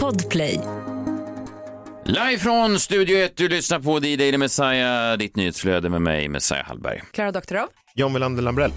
Podplay. Live från Studio 1, du lyssnar på D-Daily Messiah, ditt nyhetsflöde med mig, Messiah Hallberg. Klara Doktorov. John Wilander Lambrell.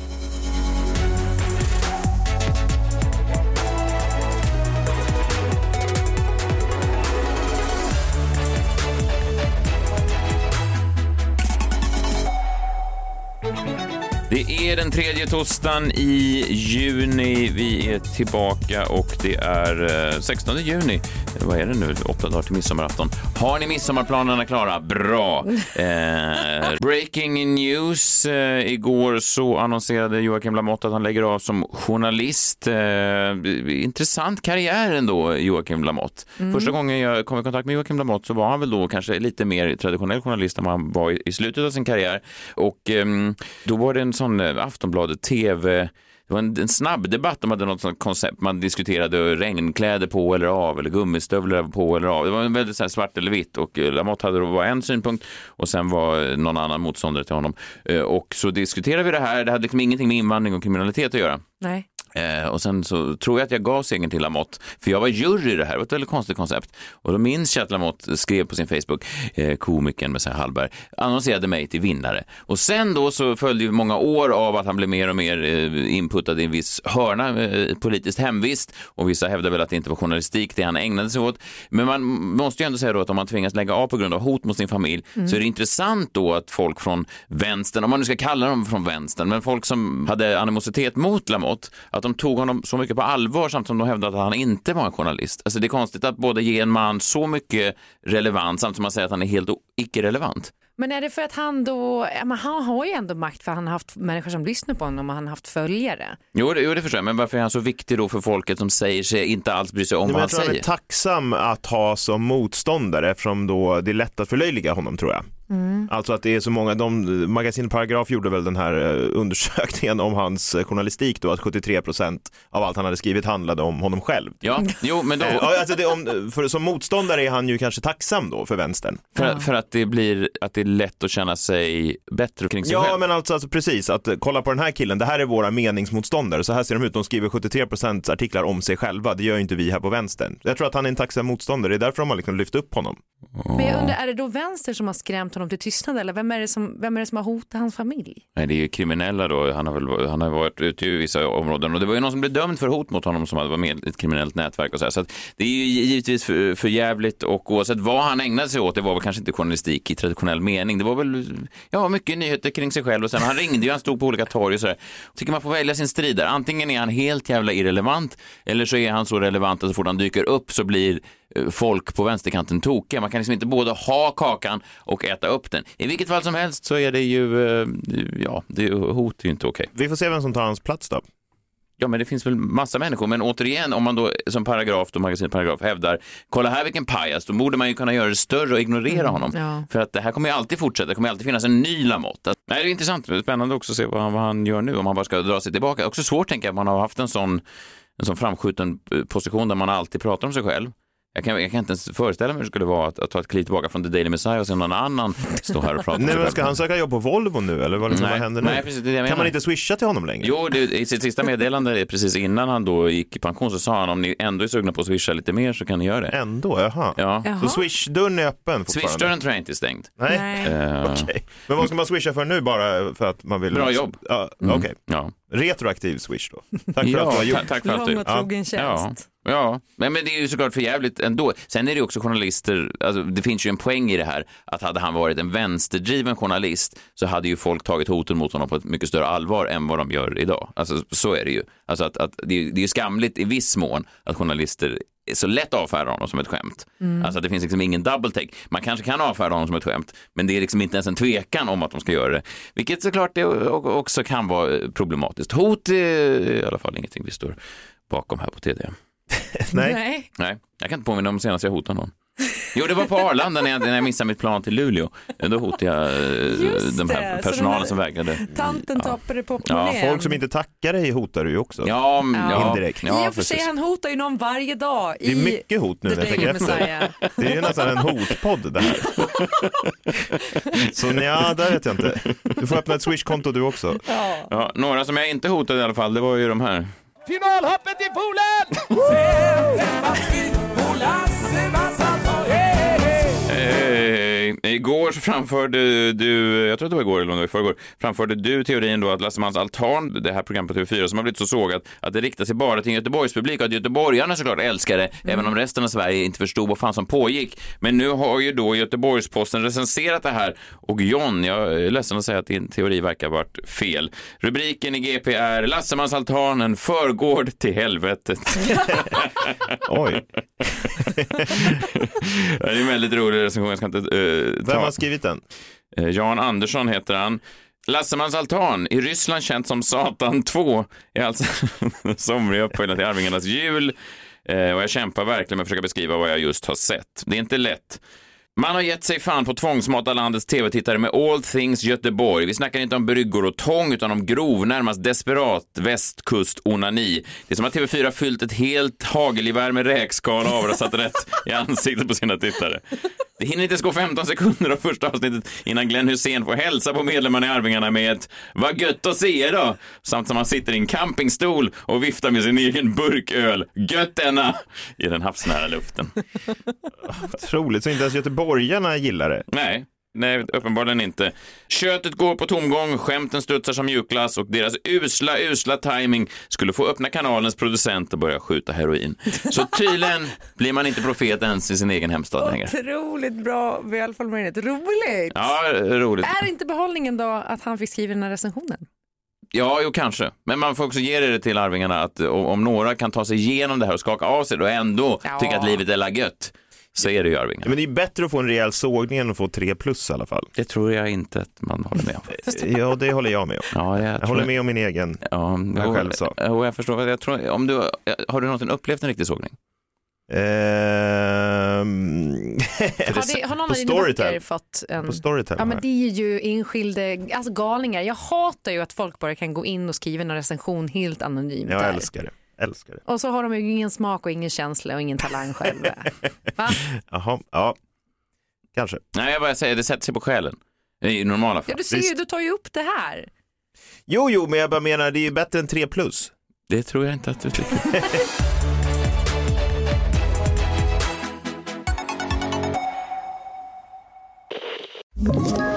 Det är den tredje torsdagen i juni. Vi är tillbaka och det är eh, 16 juni. Vad är det nu? Åtta dagar till midsommarafton. Har ni midsommarplanerna klara? Bra! Eh, breaking news. Eh, igår så annonserade Joakim Lamotte att han lägger av som journalist. Eh, intressant karriär ändå, Joakim Lamotte. Första gången jag kom i kontakt med Joakim Lamotte så var han väl då kanske lite mer traditionell journalist än vad han var i, i slutet av sin karriär. Och ehm, då var det en sån eh, Aftonbladet TV det var en, en snabb debatt, de hade något sånt koncept, man diskuterade regnkläder på eller av eller gummistövlar på eller av. Det var väldigt så här svart eller vitt och eh, Lamotte hade då var en synpunkt och sen var eh, någon annan motståndare till honom. Eh, och så diskuterade vi det här, det hade liksom ingenting med invandring och kriminalitet att göra. Nej. Eh, och sen så tror jag att jag gav segern till Lamotte, för jag var jury i det här, det var ett väldigt konstigt koncept. Och då minns jag att Lamotte skrev på sin Facebook, eh, komikern med Hallberg, annonserade mig till vinnare. Och sen då så följde ju många år av att han blev mer och mer eh, inputtad i en viss hörna, eh, politiskt hemvist. Och vissa hävdar väl att det inte var journalistik det han ägnade sig åt. Men man måste ju ändå säga då att om man tvingas lägga av på grund av hot mot sin familj så är det intressant då att folk från vänstern, om man nu ska kalla dem från vänstern, men folk som hade animositet mot Lamotte, att de tog honom så mycket på allvar samtidigt som de hävdade att han inte var en journalist. Alltså det är konstigt att både ge en man så mycket relevans samtidigt som man säger att han är helt icke-relevant. Men är det för att han då, men han har ju ändå makt för han har haft människor som lyssnar på honom och han har haft följare. Jo det, jo, det förstår jag, men varför är han så viktig då för folket som säger sig inte alls bry sig om Nej, men vad jag han tror han säger? är tacksam att ha som motståndare eftersom då det är lätt att förlöjliga honom tror jag. Alltså att det är så många, de, Magasin Paragraf gjorde väl den här eh, undersökningen om hans eh, journalistik då, att 73% av allt han hade skrivit handlade om honom själv. Ja, jo, men då, Eh, ja, Alltså det, om, för som motståndare är han ju kanske tacksam då för vänstern. för, för att det blir att det är lätt att känna sig bättre kring sig Ja själv. men alltså, alltså precis, att kolla på den här killen, det här är våra meningsmotståndare, så här ser de ut, de skriver 73% artiklar om sig själva, det gör ju inte vi här på vänstern. Jag tror att han är en tacksam motståndare, det är därför de har liksom lyft upp honom. Men jag undrar, är det då vänster som har skrämt honom till tystnad eller vem är det som, vem är det som har hotat hans familj? Nej, det är ju kriminella då. Han har väl han har varit ute i vissa områden och det var ju någon som blev dömd för hot mot honom som hade varit med i ett kriminellt nätverk och så här. Så att det är ju givetvis för, för jävligt och oavsett vad han ägnade sig åt, det var väl kanske inte journalistik i traditionell mening. Det var väl, ja, mycket nyheter kring sig själv och sen han ringde ju, han stod på olika torg och så där. Tycker man får välja sin strid där. Antingen är han helt jävla irrelevant eller så är han så relevant att så fort han dyker upp så blir eh, folk på vänsterkanten tokiga. Man kan liksom inte både ha kakan och äta upp den. I vilket fall som helst så är det ju, eh, ja, det, hot är ju inte okej. Vi får se vem som tar hans plats då. Ja, men det finns väl massa människor. Men återigen, om man då som paragraf, då magasinet Paragraf hävdar, kolla här vilken pajas, då borde man ju kunna göra det större och ignorera honom. ja. För att det här kommer ju alltid fortsätta, det kommer alltid finnas en ny Lamotte. Nej, det är intressant, det är spännande också att se vad han, vad han gör nu, om han bara ska dra sig tillbaka. Också svårt, tänker jag, att man har haft en sån, en sån framskjuten eh, position där man alltid pratar om sig själv. Jag kan, jag kan inte ens föreställa mig hur det skulle vara att, att ta ett kliv tillbaka från The Daily Messiah och se någon annan stå här och prata Nej men ska han söka jobb på Volvo nu eller vad, vad händer nu? nej, precis, det kan man inte swisha till honom längre? Jo, det, i sitt sista meddelande precis innan han då gick i pension så sa han om ni ändå är sugna på att swisha lite mer så kan ni göra det. Ändå, jaha. Ja. Jaha. Så swish-dörren är öppen fortfarande? Switchdörren tror jag inte är stängd. Nej. Nej. Eh, Okej. Men vad ska man swisha för nu bara för att man vill? Bra jobb. Ja, mm, Okej. Ja. Retroaktiv swish då. Tack för ja, att du har gjort. tack för allt du Lång och trogen Ja, tjänst. ja. Men, men det är ju såklart för jävligt ändå. Sen är det också journalister, alltså, det finns ju en poäng i det här, att hade han varit en vänsterdriven journalist så hade ju folk tagit hoten mot honom på ett mycket större allvar än vad de gör idag. Alltså så är det ju. Alltså att, att det, är- det är ju skamligt i viss mån att journalister så lätt avfärdar honom som ett skämt. Alltså att det finns liksom ingen double take. Man kanske kan avfärda honom som ett skämt, men det är liksom inte ens en tvekan om att de ska göra det. Vilket såklart det också kan vara problematiskt. Hot är i alla fall ingenting vi står bakom här på TD. Nej. Nej. Nej, jag kan inte påminna om senast jag hotade någon. Jo, det var på Arlanda när jag, när jag missade mitt plan till Luleå. Då hotade jag eh, Just de det, här så personalen här- som vägrade. Tanten tappade portmonnän. Ja, Folk som inte tackar dig hotar du ju också. Ja, ja, Indirekt. Ja, I och för sig, han hotar ju någon varje dag. Det är i mycket hot nu när jag tänker efter. Det är ju nästan en hotpodd det här. Så ja, där vet jag inte. Du får öppna ett Swish-konto du också. Ja, några som jag inte hotade i alla fall, det var ju de här. Finalhoppet i poolen! Igår så framförde du, jag tror att det var igår eller om det var i förrgår, framförde du teorin då att Lassemans altan, det här programmet på TV4 som har blivit så sågat, att det riktar sig bara till en Göteborgspublik och att göteborgarna såklart älskar det, även om resten av Sverige inte förstod vad fan som pågick. Men nu har ju då Göteborgs-Posten recenserat det här och John, jag är ledsen att säga att din teori verkar ha varit fel. Rubriken i GP är Lassemans altan, en förgård till helvetet. Oj, det är en väldigt rolig recension, jag ska inte eh, vem ta. har skrivit den? Eh, Jan Andersson heter han. Lassemans altan, i Ryssland känt som Satan 2, är alltså somriga uppföljaren till Arvingarnas jul. Eh, och jag kämpar verkligen med att försöka beskriva vad jag just har sett. Det är inte lätt. Man har gett sig fan på tvångsmata landets tv-tittare med All Things Göteborg. Vi snackar inte om bryggor och tång utan om grov, närmast desperat västkust-onani. Det är som att TV4 fyllt ett helt hagelgevär med räkskal och avrassat rätt i ansiktet på sina tittare. Det hinner inte ens gå 15 sekunder av första avsnittet innan Glenn Hussein får hälsa på medlemmarna i Arvingarna med ett “Vad gött att se er då!” samt som han sitter i en campingstol och viftar med sin egen burköl. Gött denna! I den havsnära luften. Otroligt, så inte ens göteborgarna gillar det. Nej, nej, uppenbarligen inte. Köttet går på tomgång, skämten studsar som mjukglass och deras usla, usla timing skulle få öppna kanalens producent och börja skjuta heroin. Så tydligen blir man inte profet ens i sin egen hemstad längre. Otroligt bra välformulerat. Roligt! Ja, roligt. Är inte behållningen då att han fick skriva den här recensionen? Ja, jo kanske. Men man får också ge det till Arvingarna att om några kan ta sig igenom det här och skaka av sig och ändå Ja. tycka att livet är la gött, så är det ju Arvingarna. Men det är bättre att få en rejäl sågning än att få tre plus i alla fall. Det tror jag inte att man håller med om. Ja, det håller jag med om. Ja, jag, Jag håller med om min egen. Ja, jag jo, själv sa. Jo, jag förstår. Jag tror, om du, har du någonsin upplevt en riktig sågning? Ehm... Har, det, har någon av dina böcker fått en... På Storytel. Ja men det är ju enskilda alltså galningar. Jag hatar ju att folk bara kan gå in och skriva en recension helt anonymt. Jag där. älskar det. Älskar det. Och så har de ju ingen smak och ingen känsla och ingen talang själva. Va? Jaha, ja. Kanske. Nej, jag bara säger, det sätter sig på själen. I normala Ja, fall. du ser ju, du tar ju upp det här. Jo, jo, men jag bara menar det är ju bättre än tre plus. Det tror jag inte att du tycker.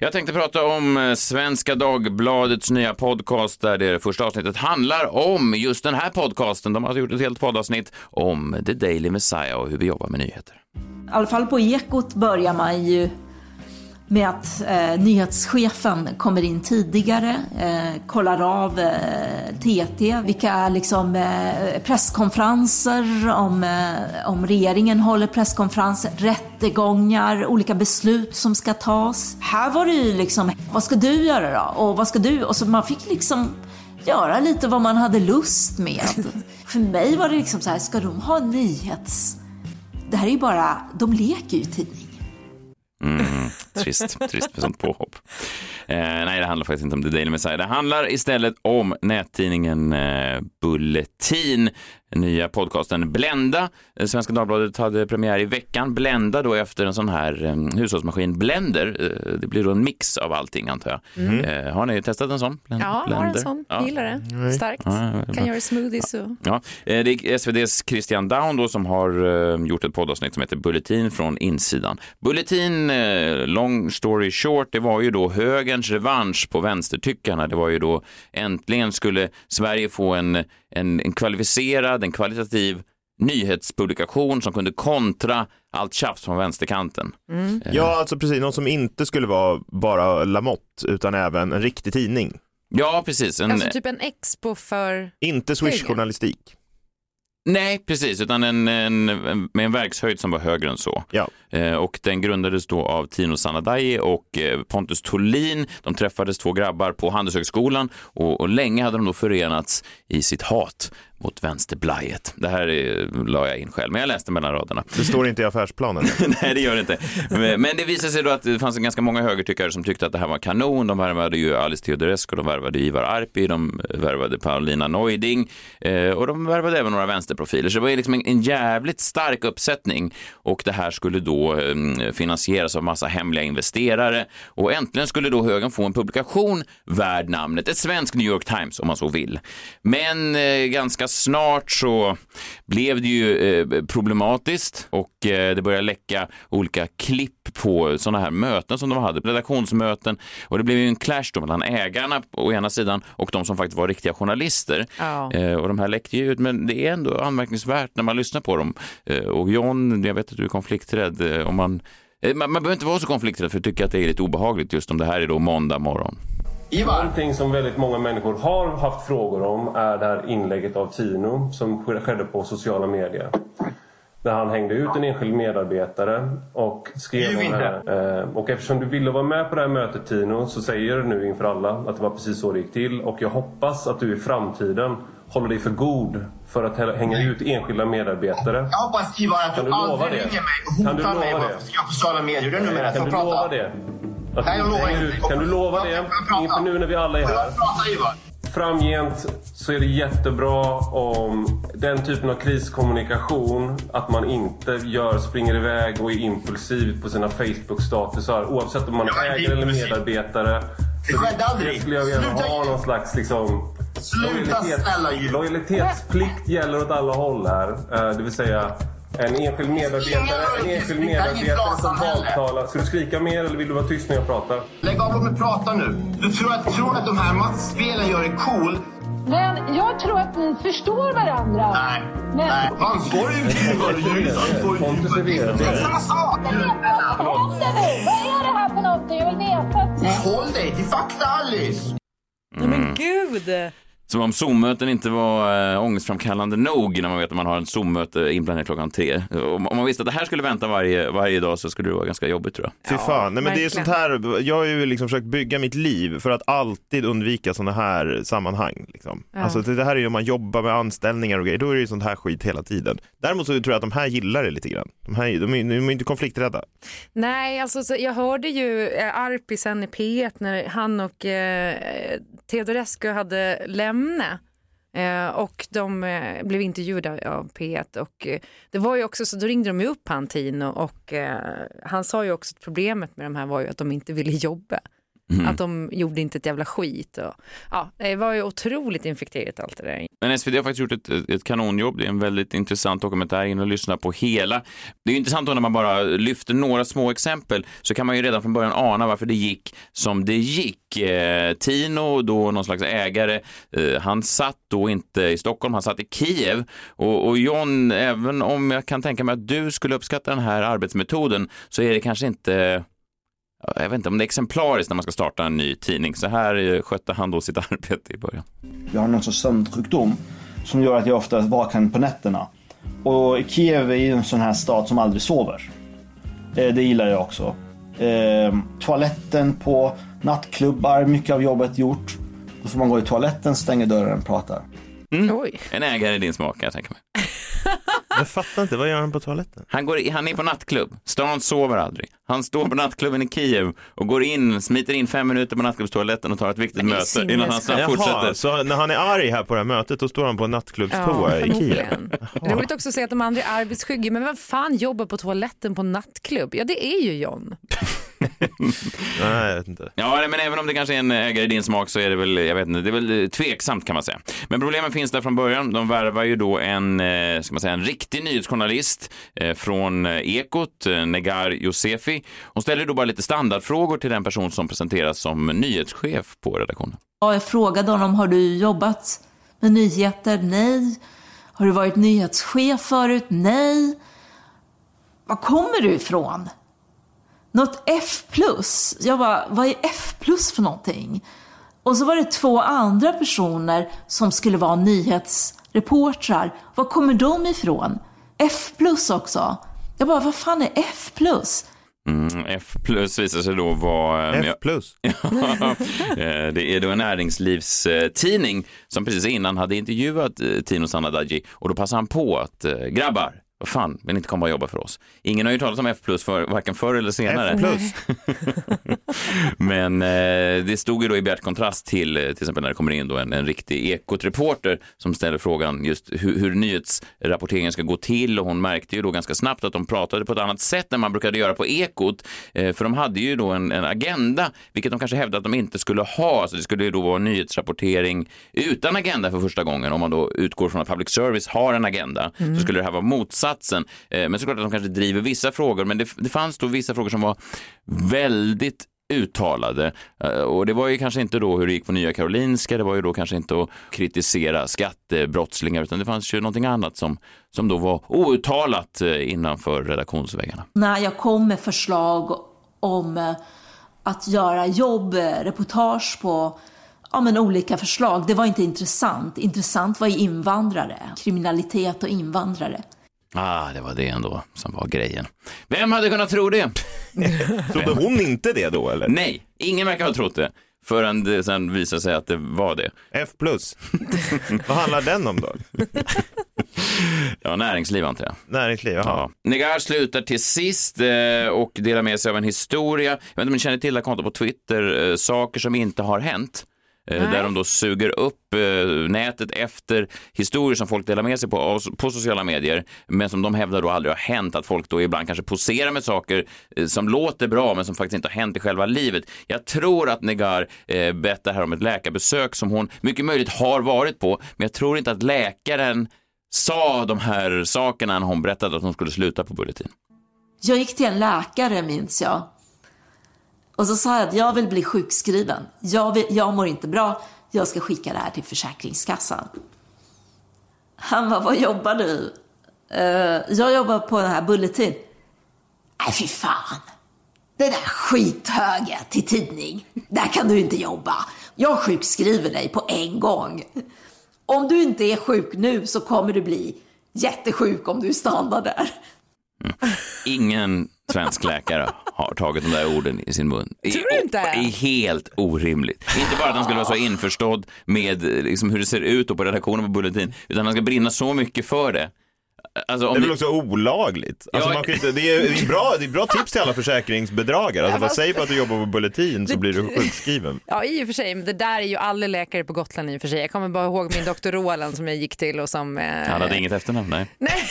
Jag tänkte prata om eh, Svenska Dagbladets nya podcast där det första avsnittet handlar om just den här podcasten. De har alltså gjort ett helt poddavsnitt om The Daily Messiah och hur vi jobbar med nyheter. I alla fall på Ekot börjar man ju med att eh, nyhetschefen kommer in tidigare, eh, kollar av eh, TT, vilka är liksom eh, presskonferenser, om, eh, om regeringen håller presskonferenser, rättegångar, olika beslut som ska tas. Här var det ju liksom, vad ska du göra då? Och vad ska du? Och så man fick liksom göra lite vad man hade lust med. För mig var det liksom så här, ska de ha nyhets... Det här är ju bara, de leker ju tidning. Trist, trist med sånt påhopp. Eh, nej, det handlar faktiskt inte om The Daily Messiah. Det handlar istället om nättidningen eh, Bulletin, nya podcasten Blenda. Eh, Svenska Dagbladet hade premiär i veckan. Blenda då efter en sån här eh, hushållsmaskin Blender. Eh, det blir då en mix av allting antar jag. Eh, har ni testat en sån? Blend- Ja, har en sån. Ja. Gillar det. Starkt. Ja, ja, Kan göra smoothies och... Ja, eh, det är SVDs Christian Down då som har eh, gjort ett poddavsnitt som heter Bulletin från insidan. Bulletin, long story short, det var ju då högerns revansch på vänstertyckarna. Det var ju då äntligen skulle Sverige få en, en, en kvalificerad, en kvalitativ nyhetspublikation som kunde kontra allt tjafs från vänsterkanten. Ja, alltså precis. Någon som inte skulle vara bara Lamotte utan även en riktig tidning. Ja, precis. En, Alltså typ en expo för... Inte Swish-journalistik. Nej, precis, utan en, en, en, med en verkshöjd som var högre än så. Ja. Eh, och den grundades då av Tino Sanadaji och eh, Pontus Tolin. De träffades två grabbar på Handelshögskolan och, och länge hade de då förenats i sitt hat mot vänsterblajet. Det här la jag in själv, men jag läste mellan raderna. Det står inte i affärsplanen. Nej, det gör det inte. Men det visade sig då att det fanns ganska många högertyckare som tyckte att det här var kanon. De värvade ju Alice Teodorescu, de värvade Ivar Arpi, de värvade Paulina Neuding eh, och de värvade även några vänsterprofiler. Så det var liksom en, jävligt stark uppsättning och det här skulle då eh, finansieras av massa hemliga investerare och äntligen skulle då högern få en publikation värd namnet, ett svenskt New York Times om man så vill. Men eh, ganska snart så blev det ju eh, problematiskt och eh, det började läcka olika klipp på sådana här möten som de hade, redaktionsmöten och det blev ju en clash då mellan ägarna å ena sidan och de som faktiskt var riktiga journalister. Ja. Eh, och de här läckte ju ut, men det är ändå anmärkningsvärt när man lyssnar på dem. Eh, och John, jag vet att du är konflikträdd, eh, om man eh, man, man behöver inte vara så konflikträdd för att tycka att det är lite obehagligt just om det här är då måndag morgon. Någonting som väldigt många människor har haft frågor om är det här inlägget av Tino som skedde på sociala medier. Där han hängde ut en enskild medarbetare och skrev om det här. Eh, Och eftersom du ville vara med på det här mötet Tino så säger du nu inför alla att det var precis så det gick till. Och jag hoppas att du i framtiden håller dig för god för att hä- hänga ut enskilda medarbetare. Jag hoppas Ivar att du, du aldrig ringer mig och du hotar mig på sociala medier. Det är numera. Kan du lova det? Att Nej, jag lovar inte. Kan du lova det? Inför nu när vi alla är här. Framgent så är det jättebra om den typen av kriskommunikation, att man inte gör, springer iväg och är impulsiv på sina Facebook-statusar oavsett om man är ägare eller medarbetare. Det skedde aldrig. Det skulle jag Sluta- ha någon slags liksom... Sluta snälla. Lojalitetsplikt gäller åt alla håll här. Eh, Det vill säga en enskild medarbetare, en enskild medarbetare som baktalar. Ska du skrika mer eller vill du vara tyst när jag pratar? Lägg av, låt mig prata nu. Du tror att, tror att de här mattspelen gör dig cool? Men jag tror att ni förstår varandra. Nej. Men- Nej. Ansvarig utgivare, ansvarig Pontus är utgivare. vd. Det är samma sak. Vad händer nu? Vad är det här för någonting? Jag vill veta. Håll dig till fakta Alice. Nej, men gud! Som om Zoom-möten inte var äh, ångestframkallande nog när man vet att man har en Zoom-möte inplanerat klockan tre. Om, om man visste att det här skulle vänta varje, varje dag så skulle det vara ganska jobbigt tror jag. Fy fan, nej men det är sånt här, jag har ju liksom försökt bygga mitt liv för att alltid undvika sådana här sammanhang. Liksom. Alltså det här är ju om man jobbar med anställningar och grejer, då är det ju sånt här skit hela tiden. Däremot så tror jag att de här gillar det lite grann. De, här, de, är, de är inte konflikträdda. Nej, alltså så jag hörde ju eh, Arpi sen i P1 när han och eh, Teodorescu hade lämnat. Eh, och de eh, blev intervjuade av P1 och eh, det var ju också så då ringde de ju upp han Tino och eh, han sa ju också att problemet med de här var ju att de inte ville jobba. Att de gjorde inte ett jävla skit. Och, ja, det var ju otroligt infekterat allt det där. Men SVT har faktiskt gjort ett, ett kanonjobb. Det är en väldigt intressant dokumentär. In och lyssna på hela. Det är ju intressant då när man bara lyfter några små exempel så kan man ju redan från början ana varför det gick som det gick. Eh, Tino, då någon slags ägare, eh, han satt då inte i Stockholm, han satt i Kiev. Och, och John, även om jag kan tänka mig att du skulle uppskatta den här arbetsmetoden så är det kanske inte jag vet inte om det är exemplariskt när man ska starta en ny tidning. Så här skötte han då sitt arbete i början. Jag har någon sorts sömnsjukdom som gör att jag ofta vaknar på nätterna. Och Kiev är ju en sån här stad som aldrig sover. Eh, det gillar jag också. Eh, toaletten på nattklubbar, mycket av jobbet gjort. Då får man gå i toaletten, stänga dörren och prata. Oj. En ägare i din smak kan jag tänka mig. Jag fattar inte, vad gör han på toaletten? Han, går, i- han är på nattklubb. Stan sover aldrig. Han står på nattklubben i Kiev och går in, smiter in fem minuter på nattklubbstoaletten och tar ett viktigt det är möte innan han snabbt fortsätter. Jaha, så när han är arg här på det här mötet då står han på en nattklubbstoa i Kiev? förmodligen. Roligt också att säga att de andra är arbetsskygga, men vem fan jobbar på toaletten på nattklubb? Ja, det är ju John. Nej, jag vet inte. Ja, men även om det kanske är en ägare i din smak så är det väl, jag vet inte, det är väl tveksamt kan man säga. Men problemen finns där från början. De värvar ju då en, eh, ska man säga, en riktig nyhetsjournalist eh, från eh, Ekot, Negar Josefi. Hon ställer då bara lite standardfrågor till den person som presenteras som nyhetschef på redaktionen. Ja, jag frågade honom, har du jobbat med nyheter? Nej. Har du varit nyhetschef förut? Nej. Var kommer du ifrån? Något F+. Jag bara, vad är F+, för någonting? Och så var det två andra personer som skulle vara nyhetsreportrar. Var kommer de ifrån? F plus också. Jag bara, vad fan är F plus? Mm, F plus visar sig då vara... F plus? Ja, eh, det är då en näringslivstidning som precis innan hade intervjuat eh, Tino Sanadaji och då passade han på att eh, grabbar, vad fan, vill ni inte komma och jobba för oss? Ingen har ju talat om F plus för varken förr eller senare. F plus. Men eh, det stod ju då i bjärt kontrast till eh, till exempel när det kommer in då en, en riktig Ekot-reporter som ställer frågan just hur, hur nyhetsrapporteringen ska gå till och hon märkte ju då ganska snabbt att de pratade på ett annat sätt än man brukade göra på Ekot. Eh, för de hade ju då en, en agenda, vilket de kanske hävdade att de inte skulle ha. Så det skulle ju då vara nyhetsrapportering utan agenda för första gången. Om man då utgår från att public service har en agenda så skulle det här vara motsatsen motsatsen. Eh, men såklart att de kanske driver vissa frågor, men det, det fanns då vissa frågor som var väldigt uttalade. Eh, och det var ju kanske inte då hur det gick på Nya Karolinska, det var ju då kanske inte att kritisera skattebrottslingar, utan det fanns ju någonting annat som, som då var outtalat eh, innanför redaktionsväggarna. När jag kom med förslag om att göra jobb, reportage på ja, men olika förslag. Det var inte intressant. Intressant var ju invandrare, kriminalitet och invandrare. Ah, det var det ändå som var grejen. Vem hade kunnat tro det? Trodde hon inte det då eller? Nej, ingen verkar ha trott det. Förrän det sen visade sig att det var det. F plus. Vad handlar den om då? Ja, näringsliv antar jag. Näringsliv, jaha. Ja. Negar slutar till sist eh, och delar med sig av en historia. Jag vet inte om ni känner till det här kontot på Twitter, eh, saker som inte har hänt. Eh, Nej. där de då suger upp eh, nätet efter historier som folk delar med sig på, på sociala medier, men som de hävdar då aldrig har hänt, att folk då ibland kanske poserar med saker eh, som låter bra, men som faktiskt inte har hänt i själva livet. Jag tror att Negar eh, berättar här om ett läkarbesök som hon mycket möjligt har varit på, men jag tror inte att läkaren sa de här sakerna när hon berättade att hon skulle sluta på Bulletin. Jag gick till en läkare minns jag. Och så sa jag att jag vill bli sjukskriven. Jag, vill, jag mår inte bra. Jag ska skicka det här till Försäkringskassan. Han var vad jobbar du? Uh, jag jobbar på den här Bulletin. Nej, fy fan. Det där skithöga till tidning. Där kan du inte jobba. Jag sjukskriver dig på en gång. Om du inte är sjuk nu så kommer du bli jättesjuk om du stannar där. Ingen svensk läkare har tagit de där orden i sin mun. Tror du inte? Det är helt orimligt. Inte bara att han skulle vara så införstådd med eh, liksom, hur det ser ut på redaktionen på Bulletin, utan han ska brinna så mycket för det. Alltså, Det är väl också olagligt? Alltså, Ja. man kan inte, det, är, det, är bra, det är bra tips till alla försäkringsbedragare. Alltså, Ja, vad fast- säg på att du jobbar på Bulletin så blir du sjukskriven. Ja, i och för sig. Men det där är ju alla läkare på Gotland i och för sig. Jag kommer bara ihåg min doktor Roland som jag gick till och som... Eh... Han hade inget efternamn, nej. Nej,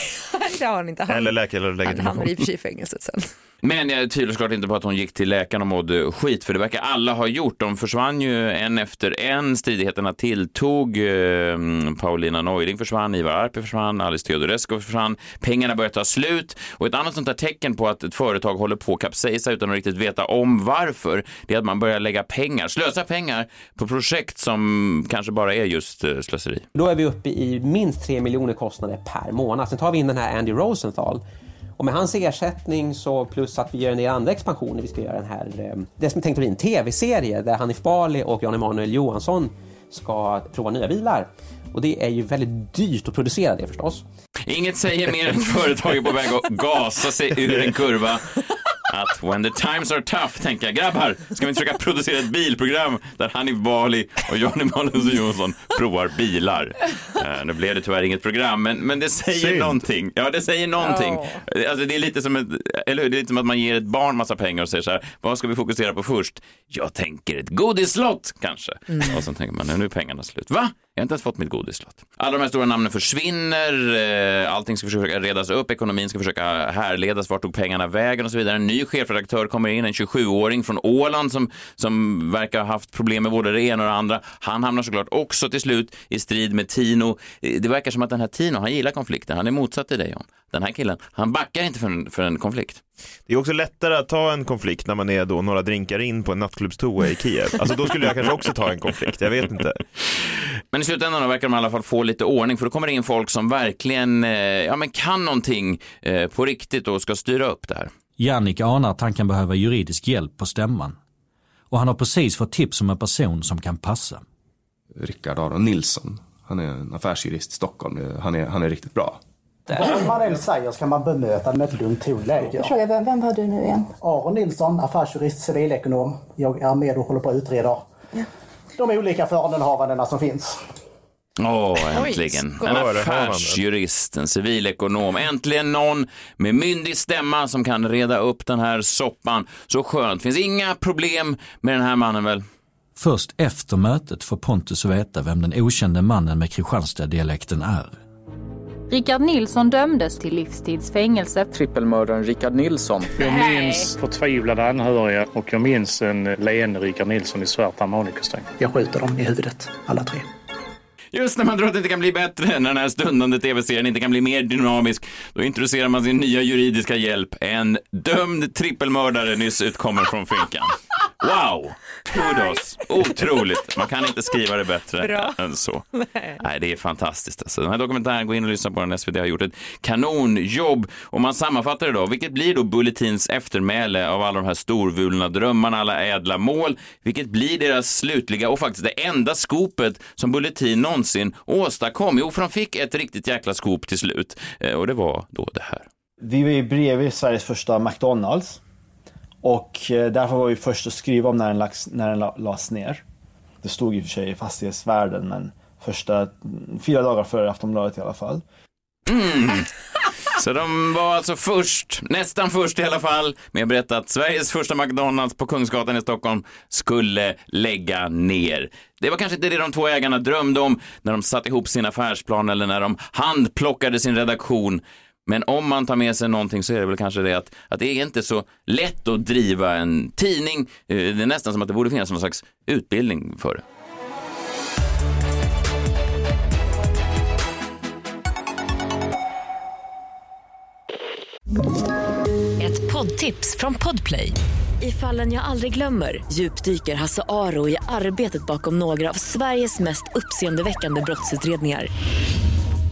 det har han inte. Han, Eller läkare eller han hamnade i och för sig i fängelset sen. Men jag tvivlar såklart inte på att hon gick till läkaren och mådde skit, för det verkar alla ha gjort. De försvann ju en efter en, stridigheterna tilltog. Eh, Paulina Neuding försvann, Ivar Arpi försvann, Alice Teodorescu försvann. Pengarna börjar ta slut. Och ett annat sånt där tecken på att ett företag håller på att kapsejsa utan att riktigt veta om varför, det är att man börjar lägga pengar, slösa pengar på projekt som kanske bara är just eh, slöseri. Då är vi uppe i minst 3 miljoner kostnader per månad. Sen tar vi in den här Andy Rosenthal. Och med hans ersättning så plus att vi gör en del andra expansioner. Vi ska göra den här, eh, det som är tänkt att bli en tv-serie där Hanif Bali och Jan Emanuel Johansson ska prova nya bilar. Och det är ju väldigt dyrt att producera det förstås. Inget säger mer än företag är på väg att gasa sig ur en kurva. Att when the times are tough, tänker jag, grabbar, ska vi inte försöka producera ett bilprogram där Hanif Bali och Johnny Malmsson Johansson provar bilar? Eh, nu blev det tyvärr inget program, men, men det säger Synd. någonting. Ja, det säger någonting. Alltså, det är lite som ett, eller hur? Det är lite som att man ger ett barn massa pengar och säger så här, vad ska vi fokusera på först? Jag tänker ett godislott kanske. Och så tänker man, nu är pengarna slut. Va? Jag har inte ens fått mitt godislott. Alla de här stora namnen försvinner, eh, allting ska försöka redas upp, ekonomin ska försöka härledas, vart tog pengarna vägen och så vidare. En ny chefredaktör kommer in, en 27-åring från Åland som, som verkar ha haft problem med både det ena och det andra. Han hamnar såklart också till slut i strid med Tino. Eh, det verkar som att den här Tino, han gillar konflikter, han är motsatt till dig John. Den här killen, han backar inte för en, för en konflikt. Det är också lättare att ta en konflikt när man är då några drinkar in på en nattklubbstoa i Kiev. Alltså då skulle jag kanske också ta en konflikt, jag vet inte. Men i slutändan verkar de i alla fall få lite ordning för då kommer det in folk som verkligen eh, ja, men kan någonting eh, på riktigt och ska styra upp det här. Jannik anar att han kan behöva juridisk hjälp på stämman. och han har precis fått tips om en person som kan passa. Rickard Aron Nilsson. Han är en affärsjurist i Stockholm. Han är, han är riktigt bra. Vad man än säger ska man bemöta med ett lugnt tonläge. Fråga, vem, vem var du nu igen? Aron Nilsson, affärsjurist, civilekonom. Jag är med och håller på att utreda de olika förehavandena som finns. Åh, äntligen. skål. En Ja, affärsjurist, en civilekonom. Äntligen någon med myndig stämma som kan reda upp den här soppan. Så skönt. Finns inga problem med den här mannen väl? Först efter mötet får Pontus veta vem den okände mannen med Kristianstad-dialekten är. Rickard Nilsson dömdes till livstidsfängelse. Trippelmördaren Rickard Nilsson. Jag minns förtvivlade anhöriga och jag minns en leende Rickard Nilsson i svart harmonikostym. Jag skjuter dem i huvudet, alla tre. Just när man tror att det inte kan bli bättre, när den här stundande tv-serien inte kan bli mer dynamisk, då introducerar man sin nya juridiska hjälp. En dömd trippelmördare nyss utkommer från finkan. Wow! Kudos! Otroligt! Man kan inte skriva det bättre Bra. än så. Nej, det är fantastiskt. Alltså. Den här dokumentären, gå in och lyssna på den. SVT har gjort ett kanonjobb. Om man sammanfattar det då, vilket blir då Bulletins eftermäle av alla de här storvulna drömmarna, alla ädla mål? Vilket blir deras slutliga och faktiskt det enda skopet som Bulletin någonsin åstadkom? Jo, för de fick ett riktigt jäkla skop till slut. Eh, Och det var då det här. Vi var ju bredvid Sveriges första McDonalds. Och eh, därför var vi först att skriva om när den, lags, när den lades ner. Det stod i och för sig i fastighetsvärlden men första, mm, fyra dagar före Aftonbladet i alla fall. Mm. Så de var alltså först, nästan först i alla fall, med att berätta att Sveriges första McDonalds på Kungsgatan i Stockholm skulle lägga ner. Det var kanske inte det de två ägarna drömde om när de satte ihop sin affärsplan eller när de handplockade sin redaktion. Men om man tar med sig någonting så är det väl kanske det att, att det är inte så lätt att driva en tidning. Eh, det är nästan som att det borde finnas någon slags utbildning för det. Ett poddtips från Podplay. I fallen jag aldrig glömmer djupdyker Hasse Aro i arbetet bakom några av Sveriges mest uppseendeväckande brottsutredningar.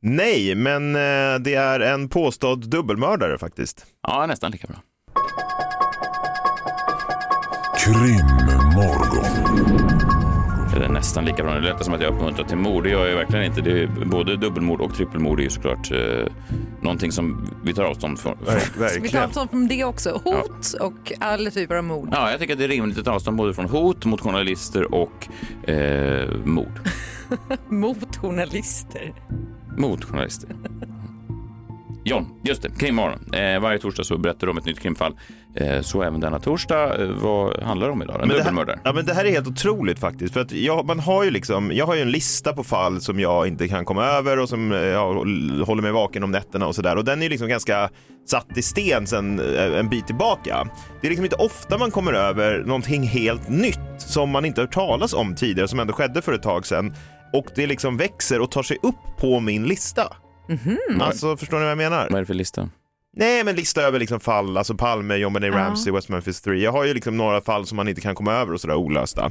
Nej, men eh, det är en påstådd dubbelmördare faktiskt. Ja, nästan lika bra. Krimmorgon. Eller nästan lika bra. Det låter som att jag uppmuntrar till mord. Det gör jag verkligen inte. Det är, både dubbelmord och trippelmord är ju såklart eh, någonting som vi tar avstånd från. Så vi tar avstånd från det också. Hot och alla typer av mord. Ja, jag tycker att det är rimligt att ta avstånd både från hot mot journalister och eh, mord. Mot journalister. Mot journalister. John, just det, krimmorgon. Eh, varje torsdag så berättar du om ett nytt krimfall. Eh, så även denna torsdag. Eh, vad handlar det om idag? En dubbelmördare. här, ja, men det här är helt otroligt faktiskt. För att jag, man har ju liksom, jag har ju en lista på fall som jag inte kan komma över och som eh, jag håller mig vaken om nätterna och sådär. Och den är ju liksom ganska satt i sten sen eh, en bit tillbaka. Det är liksom inte ofta man kommer över någonting helt nytt som man inte hört talas om tidigare, som ändå skedde för ett tag sedan. Och det liksom växer och tar sig upp på min lista. Alltså, förstår ni vad jag menar? Vad är det för lista? Nej, men lista över liksom fall, alltså Palme, John Benet. Ramsey, West Memphis 3. Jag har ju liksom några fall som man inte kan komma över och sådär olösta.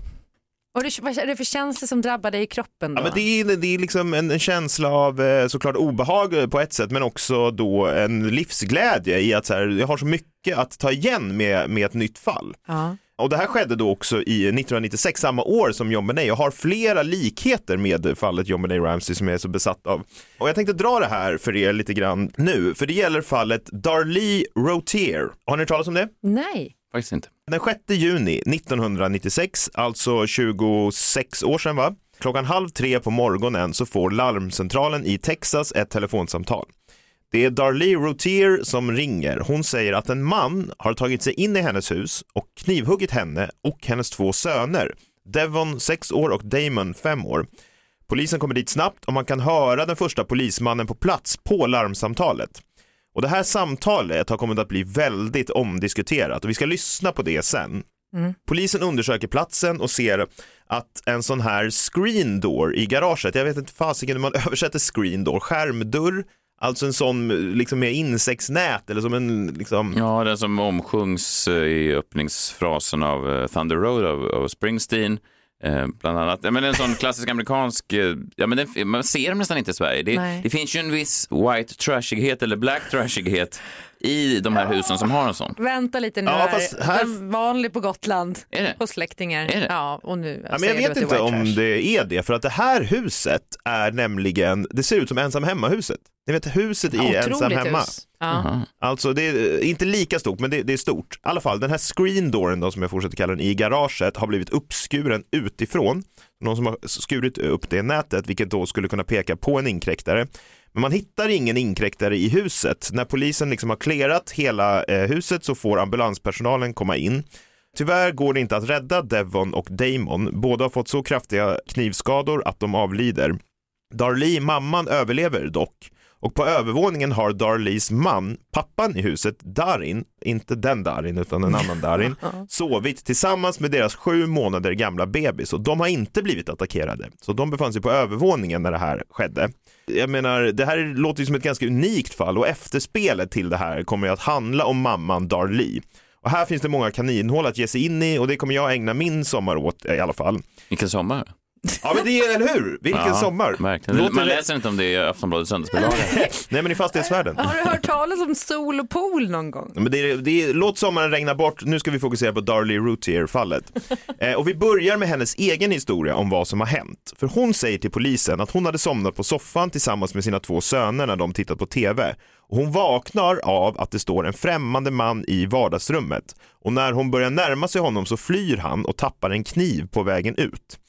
Och det, vad är det för känslor som drabbar dig i kroppen då? Ja, men det är, det är liksom en, en känsla av eh, såklart obehag eh, på ett sätt, men också då en livsglädje i att så här, jag har så mycket att ta igen med, med ett nytt fall. Ja. Och det här skedde då också i 1996, samma år som John Benet. Jag har flera likheter med fallet John Benet Ramsey som jag är så besatt av. Och jag tänkte dra det här för er lite grann nu, för det gäller fallet Darlie Rotier. Har ni hört talas om det? Nej. Faktiskt inte. Den 6 juni 1996, alltså 26 år sedan va? Klockan halv tre på morgonen så får larmcentralen i Texas ett telefonsamtal. Det är Darlie Rotier som ringer. Hon säger att en man har tagit sig in i hennes hus och knivhuggit henne och hennes två söner. Devon, 6 år och Damon, 5 år. Polisen kommer dit snabbt och man kan höra den första polismannen på plats på larmsamtalet. Och det här samtalet har kommit att bli väldigt omdiskuterat och vi ska lyssna på det sen. Mm. Polisen undersöker platsen och ser att en sån här screen door i garaget, jag vet inte fasiken hur man översätter screen door, skärmdörr, alltså en sån liksom med insektsnät eller som en liksom... Ja, den som omsjungs eh, i öppningsfrasen av eh, Thunder Road av, av Springsteen. Eh, bland annat. Ja, men en sån klassisk amerikansk, eh, ja, men den, man ser dem nästan inte i Sverige. Det, det finns ju en viss white trashighet eller black trashighet i de här husen som har en sån. Vänta lite nu Ja, här. fast här- Den vanlig på Gotland. Är det? Hos släktingar. Är det? Ja, och nu Ja, men jag vet inte om trash. det är det, för att det här huset är nämligen, det ser ut som ensam hemma-huset. Ni vet huset i Ja, ensam otroligt hemma. hus. Ja. Alltså det är inte lika stort, men det, det är stort. I alla fall, den här screen dooren då, som jag fortsätter kalla den, i garaget har blivit uppskuren utifrån. Någon som har skurit upp det nätet, vilket då skulle kunna peka på en inkräktare. Men man hittar ingen inkräktare i huset. När polisen liksom har clearat hela eh, huset så får ambulanspersonalen komma in. Tyvärr går det inte att rädda Devon och Damon. Båda har fått så kraftiga knivskador att de avlider. Darlie, mamman, överlever dock. Och på övervåningen har Darlies man, pappan i huset, Darin, inte den Darin utan en annan Darin, sovit tillsammans med deras sju månader gamla bebis och de har inte blivit attackerade. Så de befann sig på övervåningen när det här skedde. Jag menar, det här låter ju som ett ganska unikt fall och efterspelet till det här kommer ju att handla om mamman Darlie. Och här finns det många kaninhål att ge sig in i och det kommer jag ägna min sommar åt eh, i alla fall. Vilken sommar? Ja men det är, eller hur? Vilken Ja, sommar. Verkligen. Låter Man det- läser inte om det i Aftonbladets söndagsbilaga. Nej men i fastighetsvärlden. Har du hört talas om sol och pool någon gång? Men det är, det är, låt sommaren regna bort, nu ska vi fokusera på Darlie Routier-fallet. Eh, och vi börjar med hennes egen historia om vad som har hänt. För hon säger till polisen att hon hade somnat på soffan tillsammans med sina två söner när de tittat på TV. Och hon vaknar av att det står en främmande man i vardagsrummet. Och när hon börjar närma sig honom så flyr han och tappar en kniv på vägen ut.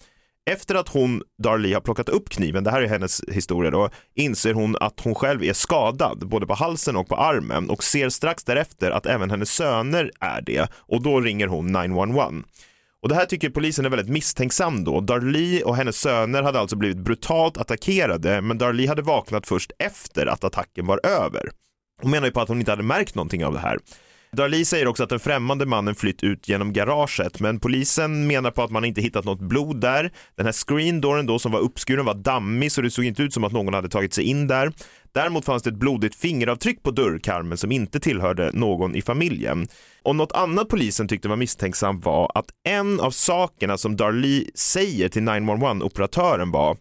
Efter att hon, Darlie, har plockat upp kniven, det här är hennes historia då, inser hon att hon själv är skadad, både på halsen och på armen och ser strax därefter att även hennes söner är det och då ringer hon 911. Och det här tycker polisen är väldigt misstänksam då. Darlie och hennes söner hade alltså blivit brutalt attackerade men Darlie hade vaknat först efter att attacken var över. Hon menar ju på att hon inte hade märkt någonting av det här. Darli säger också att den främmande mannen flytt ut genom garaget, men polisen menar på att man inte hittat något blod där. Den här screendooren då som var uppskuren var dammig så det såg inte ut som att någon hade tagit sig in där. Däremot fanns det ett blodigt fingeravtryck på dörrkarmen som inte tillhörde någon i familjen. Och något annat polisen tyckte var misstänksamt var att en av sakerna som Darli säger till 911-operatören var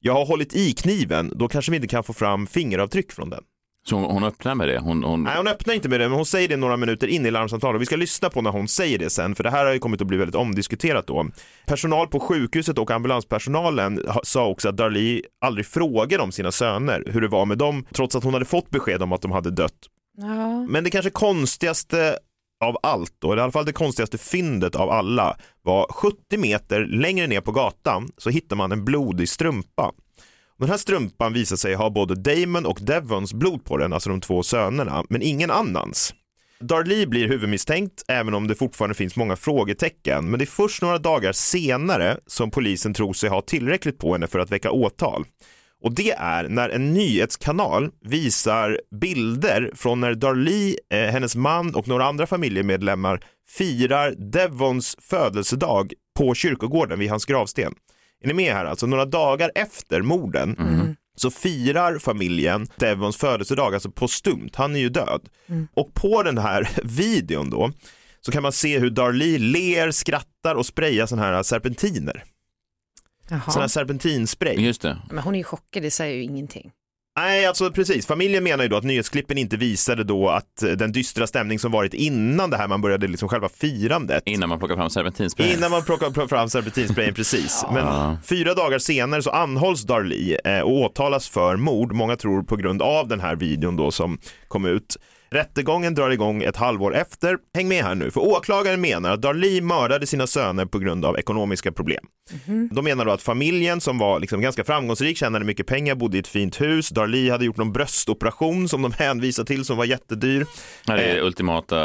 jag har hållit i kniven, då kanske vi inte kan få fram fingeravtryck från den. Så hon, hon öppnar med det? Hon, hon... Nej, hon öppnar inte med det, men hon säger det några minuter in i larmsamtalet. Vi ska lyssna på när hon säger det sen, för det här har ju kommit att bli väldigt omdiskuterat då. Personal på sjukhuset och ambulanspersonalen sa också att Darlie aldrig frågade om sina söner, hur det var med dem, trots att hon hade fått besked om att de hade dött. Ja. Men det kanske konstigaste av allt då, eller i alla fall det konstigaste fyndet av alla, var 70 meter längre ner på gatan så hittar man en blodig strumpa. Den här strumpan visar sig ha både Damon och Devons blod på den, alltså de två sönerna, men ingen annans. Darlie blir huvudmisstänkt, även om det fortfarande finns många frågetecken, men det är först några dagar senare som polisen tror sig ha tillräckligt på henne för att väcka åtal. Och det är när en nyhetskanal visar bilder från när Darlie, eh, hennes man och några andra familjemedlemmar firar Devons födelsedag på kyrkogården vid hans gravsten. Är ni med här? Alltså några dagar efter morden så firar familjen Devons födelsedag, alltså postumt. Han är ju död. Och på den här videon då så kan man se hur Darlie ler, skrattar och sprayar sådana här serpentiner. Jaha. Sån här serpentinspray. Just det. Men hon är ju chockad, det säger ju ingenting. Nej, alltså precis. Familjen menar ju då att nyhetsklippen inte visade då att eh, den dystra stämning som varit innan det här man började liksom själva firandet. Innan man plockar fram serpentinspray. Innan man plockar fram serpentinsprayen, precis. Men fyra dagar senare så anhålls Darlie eh, och åtalas för mord, många tror på grund av den här videon då som kom ut. Rättegången drar igång ett halvår efter. Häng med här nu, för åklagaren menar att Darlie mördade sina söner på grund av ekonomiska problem. De menar då att familjen som var liksom ganska framgångsrik, tjänade mycket pengar, bodde i ett fint hus. Darlie hade gjort någon bröstoperation som de hänvisar till som var jättedyr. Det är det ultimata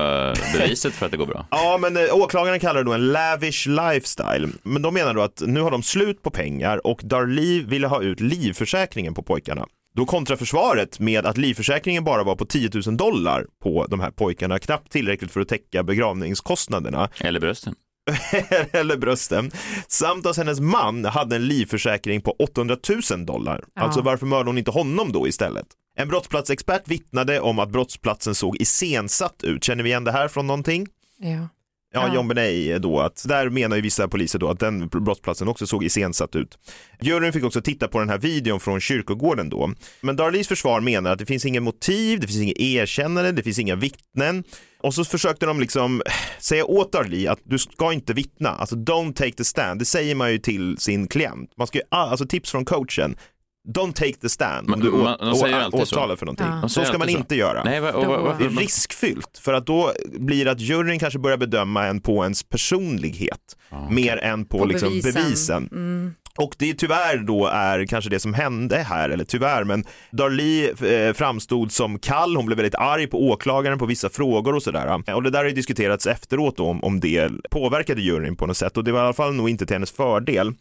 beviset för att det går bra. Ja, men eh, åklagaren kallar det då en lavish lifestyle. Men de menar då att nu har de slut på pengar och Darlie ville ha ut livförsäkringen på pojkarna. Då kontrar försvaret med att livförsäkringen bara var på 10 000 dollar på de här pojkarna, knappt tillräckligt för att täcka begravningskostnaderna. Eller brösten. eller brösten, samt att hennes man hade en livförsäkring på 800 000 dollar. Ja. Alltså varför mördade hon inte honom då istället? En brottsplatsexpert vittnade om att brottsplatsen såg iscensatt ut. Känner vi igen det här från någonting? Ja. Ja, Ja. John Benet då att där menar ju vissa poliser då att den brottsplatsen också såg iscensatt ut. Juryn fick också titta på den här videon från kyrkogården då. Men Darlys försvar menar att det finns ingen motiv, det finns inget erkännande, det finns inga vittnen. Och så försökte de liksom säga åt Darlie att du ska inte vittna, alltså don't take the stand. Det säger man ju till sin klient. Man ska ju, alltså tips från coachen, don't take the stand om du Man- de säger ju å- alltid så. åtalar för någonting. Ja. Så ska man alltid så. inte göra. Nej, va- va- varför- det är riskfyllt för att då blir det att juryn kanske börjar bedöma en på ens personlighet mer än på, På liksom bevisen. bevisen. Mm. Och det tyvärr då är kanske det som hände här, eller tyvärr, men Darlie eh, framstod som kall, hon blev väldigt arg på åklagaren på vissa frågor och sådär. Och det där har ju diskuterats efteråt då, om, om det påverkade juryn på något sätt och det var i alla fall nog inte till hennes fördel.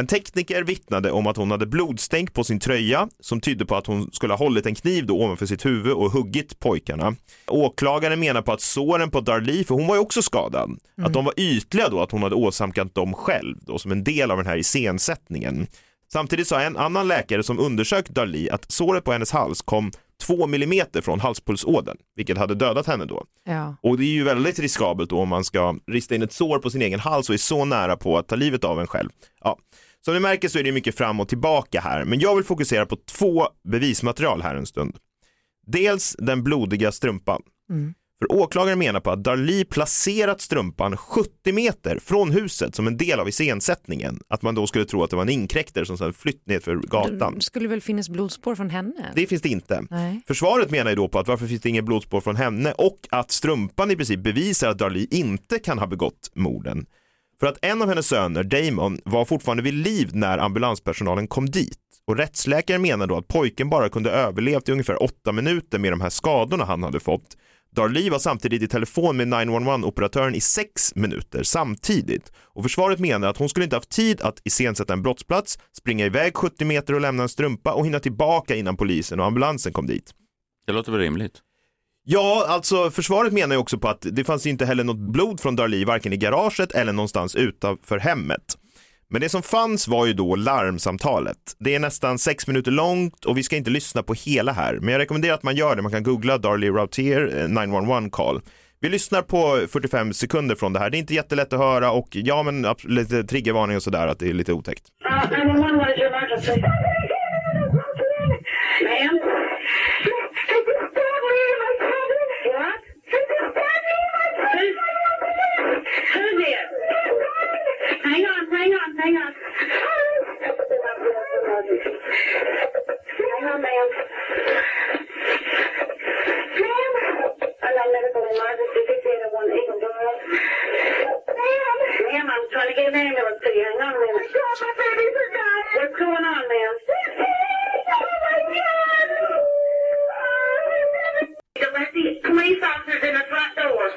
En tekniker vittnade om att hon hade blodstänk på sin tröja som tydde på att hon skulle ha hållit en kniv då ovanför sitt huvud och huggit pojkarna. Åklagaren menar på att såren på Darlie, för hon var ju också skadad, att de var ytliga då, att hon hade åsamkat dem själv då som en del av den här iscensättningen. Samtidigt sa en annan läkare som undersökt Darlie att såret på hennes hals kom två millimeter från halspulsådern, vilket hade dödat henne då. Ja. Och det är ju väldigt riskabelt då om man ska rista in ett sår på sin egen hals och är så nära på att ta livet av en själv. Ja. Som ni märker så är det mycket fram och tillbaka här, men jag vill fokusera på två bevismaterial här en stund. Dels den blodiga strumpan. Mm. För åklagaren menar på att Darlie placerat strumpan 70 meter från huset som en del av iscensättningen. Att man då skulle tro att det var en inkräktare som sedan flytt ner för gatan. Det skulle väl finnas blodspår från henne? Det finns det inte. Nej. Försvaret menar ju då på att varför finns det inget blodspår från henne och att strumpan i princip bevisar att Darlie inte kan ha begått morden. För att en av hennes söner, Damon, var fortfarande vid liv när ambulanspersonalen kom dit. Och rättsläkaren menar då att pojken bara kunde överlevt i ungefär åtta minuter med de här skadorna han hade fått. Darlie var samtidigt i telefon med 911-operatören i sex minuter samtidigt. Och försvaret menar att hon skulle inte haft tid att iscensätta en brottsplats, springa iväg 70 meter och lämna en strumpa och hinna tillbaka innan polisen och ambulansen kom dit. Det låter väl rimligt? Ja, alltså försvaret menar ju också på att det fanns inte heller något blod från Darlie varken i garaget eller någonstans utanför hemmet. Men det som fanns var ju då larmsamtalet. Det är nästan sex minuter långt och vi ska inte lyssna på hela här, men jag rekommenderar att man gör det. Man kan googla Darlie Routier 911 eh, call. Vi lyssnar på 45 sekunder från det här. Det är inte jättelätt att höra och ja, men lite triggervarning och sådär att det är lite otäckt. Uh, Hang on, hang on, hang on. Ma'am. Ma'am? I got medical emergency. This is one Eagle Girl. Ma'am? Ma'am, I'm trying to get an ambulance to you. Hang on a minute. my babies are dying. What's going on, ma'am? Oh, my God. The police officers in the front door.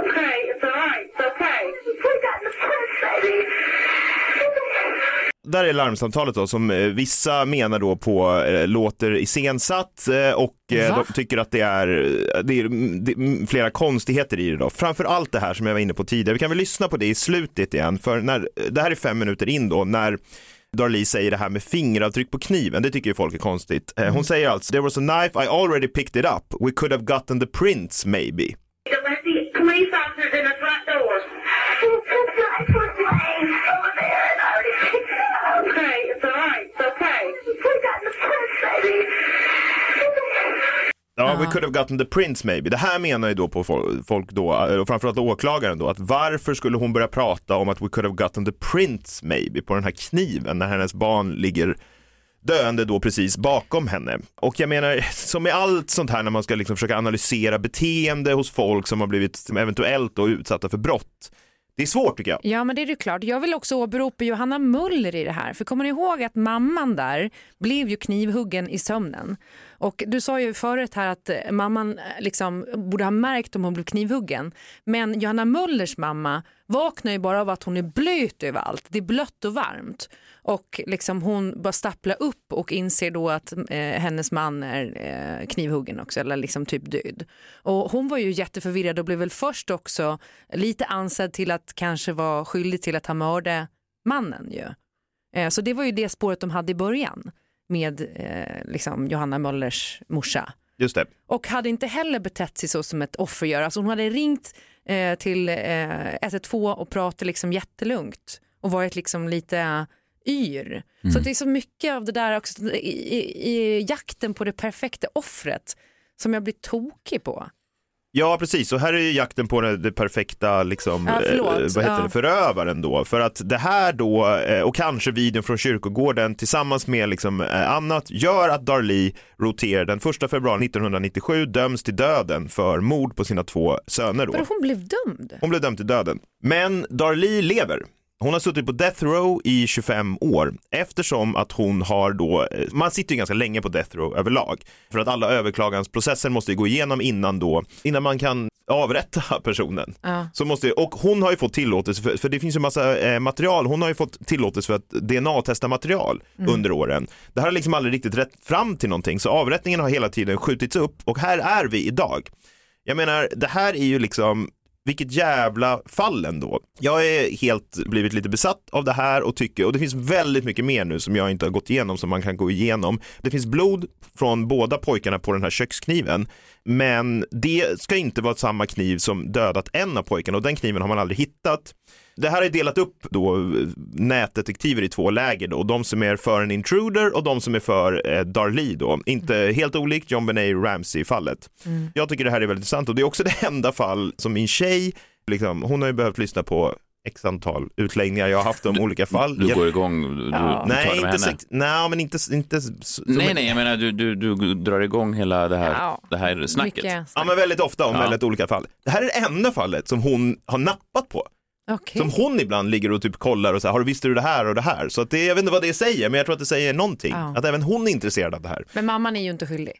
Okay, it's all right. It's okay. We got the prince, baby. Där är larmsamtalet då som eh, vissa menar då på eh, låter iscensatt eh, och eh, de tycker att det är, det är det är flera konstigheter i det då. Framför allt det här som jag var inne på tidigare. Vi kan väl lyssna på det i slutet igen för när, det här är fem minuter in då när Darlie säger det här med fingeravtryck på kniven, det tycker ju folk är konstigt. Eh, Hon säger alltså, there was a knife, I already picked it up, we could have gotten the prints maybe. Police officers in the front door. Okay, it's all right. It's okay. We got the prince, baby. Ja, we could have gotten the prints maybe. Det här menar ju då på fol- folk då, och framförallt åklagaren då, att varför skulle hon börja prata om att we could have gotten the prints maybe på den här kniven när hennes barn ligger döende då precis bakom henne. Och jag menar, som med allt sånt här när man ska liksom försöka analysera beteende hos folk som har blivit eventuellt då utsatta för brott. Det är svårt tycker jag. Ja men det är ju klart. Jag vill också åberopa Johanna Muller i det här. För kommer ni ihåg att mamman där blev ju knivhuggen i sömnen. Och du sa ju förut här att eh, mamman eh, liksom borde ha märkt om hon blev knivhuggen. Men Johanna Mullers mamma vaknar ju bara av att hon är blöt överallt. Det är blött och varmt. Och liksom hon bara stapplar upp och inser då att eh, hennes man är eh, knivhuggen också eller liksom typ död. Och hon var ju jätteförvirrad och blev väl först också lite ansedd till att kanske vara skyldig till att ha mördat mannen ju. Eh, så det var ju det spåret de hade i början med eh, liksom Johanna Möllers morsa. Just det. Och hade inte heller betett sig så som ett offer gör. Alltså hon hade ringt eh, till eh, 112 och pratat liksom jättelugnt och varit liksom lite yr. Så det är så mycket av det där också i, i, i jakten på det perfekta offret som jag blir tokig på. Ja, precis. Och här är ju jakten på det, perfekta liksom, Ja, förlåt. eh, vad heter Ja. det, förövaren då. För att det här då, eh, och kanske videon från kyrkogården tillsammans med liksom, eh, annat, gör att Darlie Routier den 1 februari 1997 döms till döden för mord på sina två söner. Då. För hon blev dömd. Hon blev dömd till döden. Men Darlie lever. Hon har suttit på death row i 25 år eftersom att hon har då, eh, man sitter ju ganska länge på death row överlag för att alla överklagansprocesser måste ju gå igenom innan då, innan man kan avrätta personen. Ja. Så måste, och hon har ju fått tillåtelse, för, för det finns ju massa eh, material, hon har ju fått tillåtelse för att DNA-testa material Mm. under åren. Det här har liksom aldrig riktigt rätt fram till någonting, så avrättningen har hela tiden skjutits upp och här är vi idag. Jag menar, det här är ju liksom, vilket jävla fall ändå. Jag är helt blivit lite besatt av det här och tycker, och det finns väldigt mycket mer nu som jag inte har gått igenom som man kan gå igenom. Det finns blod från båda pojkarna på den här kökskniven, men det ska inte vara samma kniv som dödat en av pojkarna och den kniven har man aldrig hittat. Det här är delat upp då eh, nätdetektiver i två läger då, de som är för en intruder och de som är för eh, Darlie då. Inte helt olikt John Benet Ramsey fallet. Jag tycker det här är väldigt intressant och det är också det enda fall som min tjej, liksom, hon har ju behövt lyssna på x antal utläggningar jag har haft om olika fall. Du går igång, du, du tar Nej, inte, henne. sex, nej, men inte, inte Nej, nej, jag menar du, du, du drar igång hela det här, Ja, det här snacket. Ja, men väldigt ofta om Ja. väldigt olika fall. Det här är det enda fallet som hon har nappat på. Okej. Som hon ibland ligger och typ kollar och så här, har du visste du det här och det här? Så att det, jag vet inte vad det säger, men jag tror att det säger någonting. Ja. Att även hon är intresserad av det här. Men mamman är ju inte skyldig.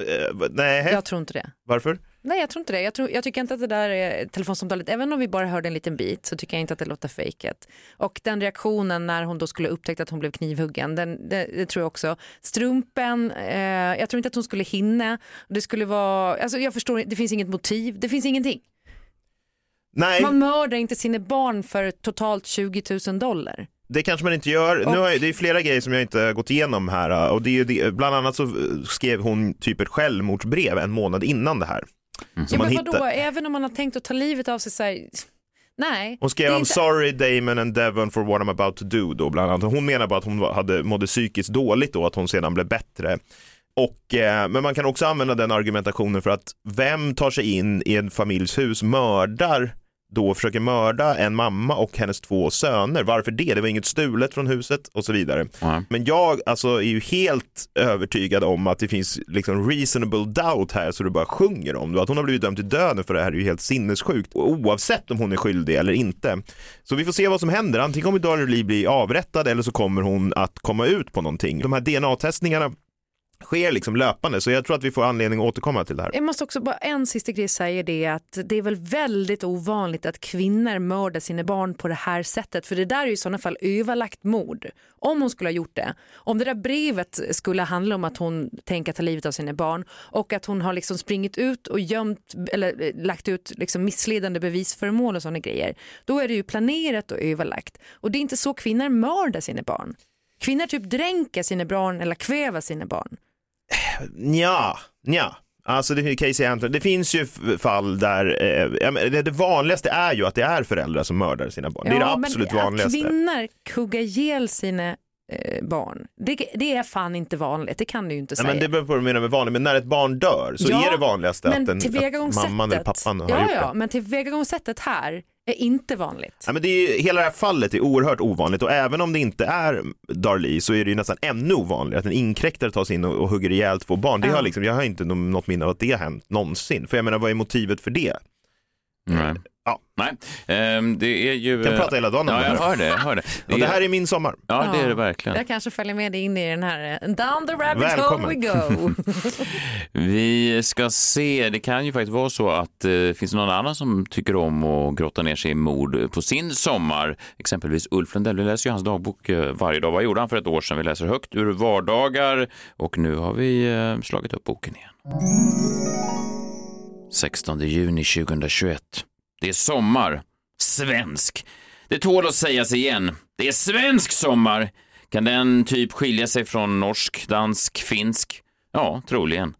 Eh, nej, Jag tror inte det. varför? Nej, jag tror inte det. Jag, tror, jag tycker inte att det där är telefonsamtalet, även om vi bara hörde en liten bit, så tycker jag inte att det låter fejkat. Och den reaktionen när hon då skulle upptäcka att hon blev knivhuggen, den, det, det tror jag också. Strumpen, eh, jag tror inte att hon skulle hinna. Det skulle vara, alltså jag förstår, det finns inget motiv, det finns ingenting. Nej, Man mördar inte sina barn för totalt 20 000 dollar. det kanske man inte gör. Nu har, jag- det är flera grejer som jag inte har gått igenom här och det är ju det, bland annat så skrev hon typ ett självmordsbrev en månad innan det här. Som Ja, man men vadå, även om man har tänkt att ta livet av sig så här, nej. Hon skrev I'm inte- sorry Damon and Devon for what I'm about to do då bland annat. Hon menar bara att hon hade, mådde psykiskt dåligt då, att hon sedan blev bättre. Och, eh, men man kan också använda den argumentationen för att vem tar sig in i en familjs hus, mördar då försöker mörda en mamma och hennes två söner. Varför det? Det var inget stulet från huset och så vidare. Men jag alltså, är ju helt övertygad om att det finns liksom reasonable doubt här så du bara sjunger om det. Att hon har blivit dömd till döden för det här är ju helt sinnessjukt oavsett om hon är skyldig eller inte. Så vi får se vad som händer. Antingen kommer Darlie bli avrättad eller så kommer hon att komma ut på någonting. De här DNA-testningarna sker liksom löpande så jag tror att vi får anledning att återkomma till det här. Jag måste också bara en sista grej säga det att det är väl väldigt ovanligt att kvinnor mördar sina barn på det här sättet för det där är ju i sådana fall överlagt mord. Om hon skulle ha gjort det. Om det där brevet skulle handla om att hon tänker ta livet av sina barn och att hon har liksom springit ut och gömt eller eh, lagt ut liksom missledande bevisföremål och sådana grejer. Då är det ju planerat och överlagt. Och det är inte så kvinnor mördar sina barn. Kvinnor typ dränker sina barn eller kväver sina barn. Ja, ja. Alltså det, Casey Anthony, det finns ju fall där, eh, ja, men det, det vanligaste är ju att det är föräldrar som mördar sina barn. det är det men absolut Att vanligaste. kvinnor kuggar ihjäl sina barn, det, det är fan inte vanligt, det kan du ju inte Nej, säga. men det beror på vad du menar med vanligt, men när ett barn dör så Ja, är det vanligaste men att, den, att mamman eller pappan har ja, gjort ja, det. men tillvägagångssättet här är inte vanligt. Ja, men det är, hela det här fallet är oerhört ovanligt och även om det inte är Darlie så är det ju nästan ännu ovanligare att en inkräktare tar sig in och, och hugger ihjäl två barn. Det Ja. har liksom, jag har inte nå- något minne av att det har hänt någonsin. För jag menar, vad är motivet för det? Nej. Ja. Nej, ehm, det är ju... Kan prata hela dagen om ja, det jag hör det. Jag hör det. Och det här är min sommar. Ja, det är det verkligen. Jag kanske följer med dig in i den här eh, down the rabbit Välkommen. hole we go. Vi ska se, det kan ju faktiskt vara så att det eh, finns någon annan som tycker om att grotta ner sig i mord på sin sommar. Exempelvis Ulf Lundell. Vi läser ju hans dagbok eh, varje dag. Vad gjorde han för ett år sedan? Vi läser högt ur vardagar och nu har vi slagit upp boken igen. 16 juni 2021. Det är sommar. Svensk. Det tål att sägas igen. Det är svensk sommar. Kan den typ skilja sig från norsk, dansk, finsk? Ja, troligen.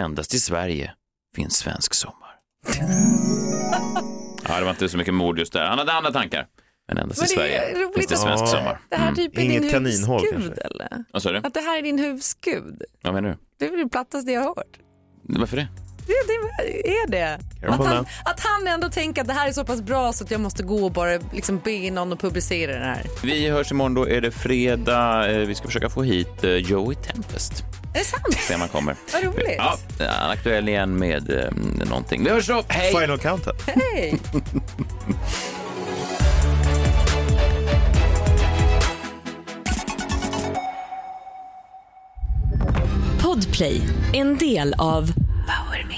Endast i Sverige finns svensk sommar. ja, det var inte så mycket mord just där. Han hade andra tankar. Men endast i Men är Sverige finns det svensk sommar. Det här typ är Inget din kaninhål, husgud kanske. eller? Vad sa du? Att det här är din husgud. Vad menar du? Det är väl det plattaste jag har hört. Varför det? Det, det är det. Att han, att han ändå tänker att det här är så pass bra så att jag måste gå och bara liksom be någon att publicera det här. Vi hörs imorgon, då är det fredag. Eh, Vi ska försöka få hit eh, Joey Tempest. Är det sant? Se om han kommer. Vad roligt. Ja, han är aktuell igen med eh, någonting. Vi hörs då. Hej! Final countdown. Hej! Podplay, en del av Power Media.